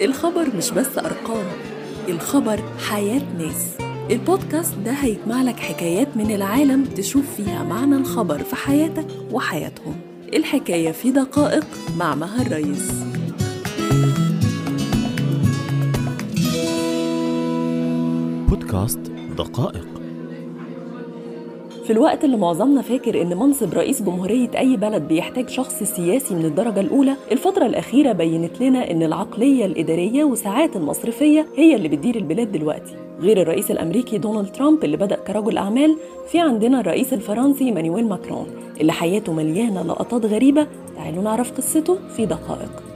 الخبر مش بس أرقام الخبر حياة ناس. البودكاست ده هيجمع لك حكايات من العالم تشوف فيها معنى الخبر في حياتك وحياتهم. الحكاية في دقائق مع مها الرئيس بودكاست دقائق. في الوقت اللي معظمنا فاكر إن منصب رئيس جمهورية أي بلد بيحتاج شخص سياسي من الدرجة الأولى، الفترة الأخيرة بينت لنا إن العقلية الإدارية وساعات المصرفية هي اللي بتدير البلاد دلوقتي. غير الرئيس الأمريكي دونالد ترامب اللي بدأ كرجل أعمال، في عندنا الرئيس الفرنسي مانويل ماكرون اللي حياته مليانة لقطات غريبة، تعالوا نعرف قصته في دقائق.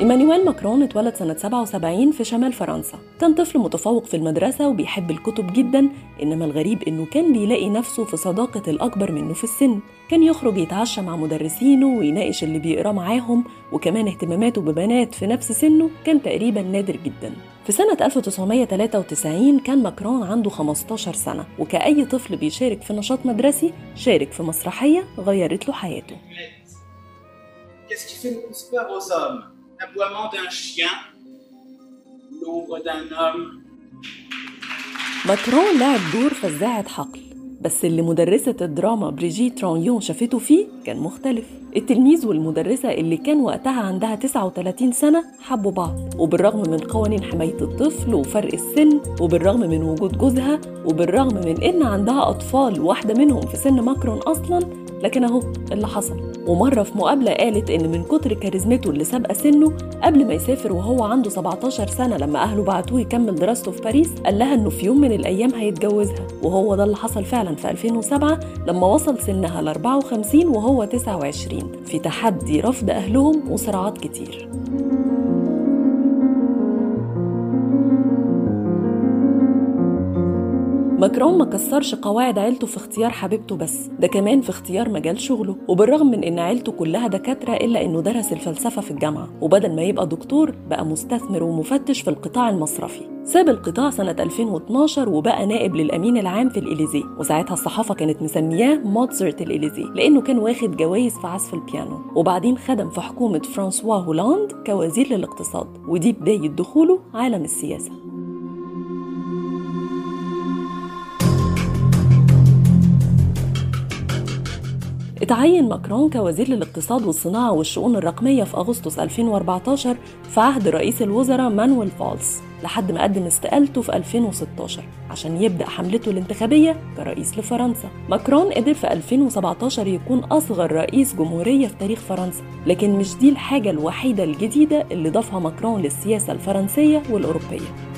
إيمانويل ماكرون اتولد سنة 77 في شمال فرنسا. كان طفل متفوق في المدرسة وبيحب الكتب جدا إنما الغريب إنه كان بيلاقي نفسه في صداقة الأكبر منه في السن. كان يخرج يتعشى مع مدرسينه ويناقش اللي بيقراه معاهم وكمان اهتماماته ببنات في نفس سنه كان تقريبا نادر جدا. في سنة 1993 كان ماكرون عنده 15 سنة وكأي طفل بيشارك في نشاط مدرسي شارك في مسرحية غيرت له حياته. L'aboiement d'un chien, l'ombre d'un homme, ماكرون لعب دور فزاعة حقل بس اللي مدرسة الدراما بريجيت ترونيو شافته فيه كان مختلف. التلميذ والمدرسة اللي كان وقتها عندها 39 سنة حبوا بعض وبالرغم من قوانين حماية الطفل وفرق السن وبالرغم من وجود جوزها وبالرغم من إن عندها أطفال واحدة منهم في سن ماكرون أصلا لكن أهو اللي حصل. ومرة في مقابلة قالت إن من كتر كاريزمته اللي سابقة سنه قبل ما يسافر وهو عنده 17 سنة لما أهله بعتوه يكمل دراسته في باريس قال لها إنه في يوم من الأيام هيتجوزها. وهو ده اللي حصل فعلا في 2007 لما وصل سنها ل 54 وهو 29 في تحدي رفض أهلهم وصراعات كتير. ماكرون ما كسرش قواعد عيلته في اختيار حبيبته بس ده كمان في اختيار مجال شغله. وبالرغم من إن عيلته كلها دكاترة إلا إنه درس الفلسفة في الجامعة وبدل ما يبقى دكتور بقى مستثمر ومفتش في القطاع المصرفي. ساب القطاع سنة 2012 وبقى نائب للأمين العام في الإليزيه وساعتها الصحافة كانت مسمياه موتزارت الإليزيه لأنه كان واخد جوائز في عزف البيانو. وبعدين خدم في حكومة فرانسوا هولاند كوزير للاقتصاد ودي بداية دخوله عالم السياسة. اتعين ماكرون كوزير للاقتصاد والصناعة والشؤون الرقمية في أغسطس 2014 في عهد رئيس الوزراء مانويل فالس لحد ما قدم استقالته في 2016 عشان يبدأ حملته الانتخابية كرئيس لفرنسا. ماكرون قدر في 2017 يكون أصغر رئيس جمهورية في تاريخ فرنسا لكن مش دي الحاجة الوحيدة الجديدة اللي ضافها ماكرون للسياسة الفرنسية والأوروبية.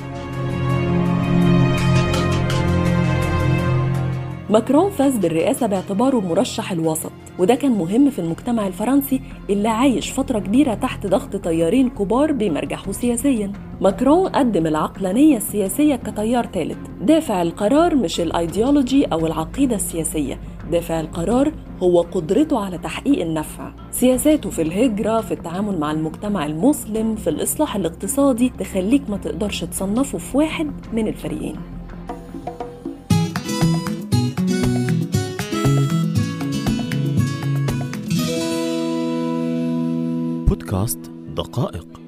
ماكرون فاز بالرئاسة باعتباره مرشح الوسط وده كان مهم في المجتمع الفرنسي اللي عايش فترة كبيرة تحت ضغط تيارين كبار بيمرجحوا سياسيا. ماكرون قدم العقلانية السياسية كتيار ثالث دافع القرار مش الأيديولوجي أو العقيدة السياسية دافع القرار هو قدرته على تحقيق النفع. سياساته في الهجرة في التعامل مع المجتمع المسلم في الإصلاح الاقتصادي تخليك ما تقدرش تصنفه في واحد من الفريقين. بودكاست دقائق.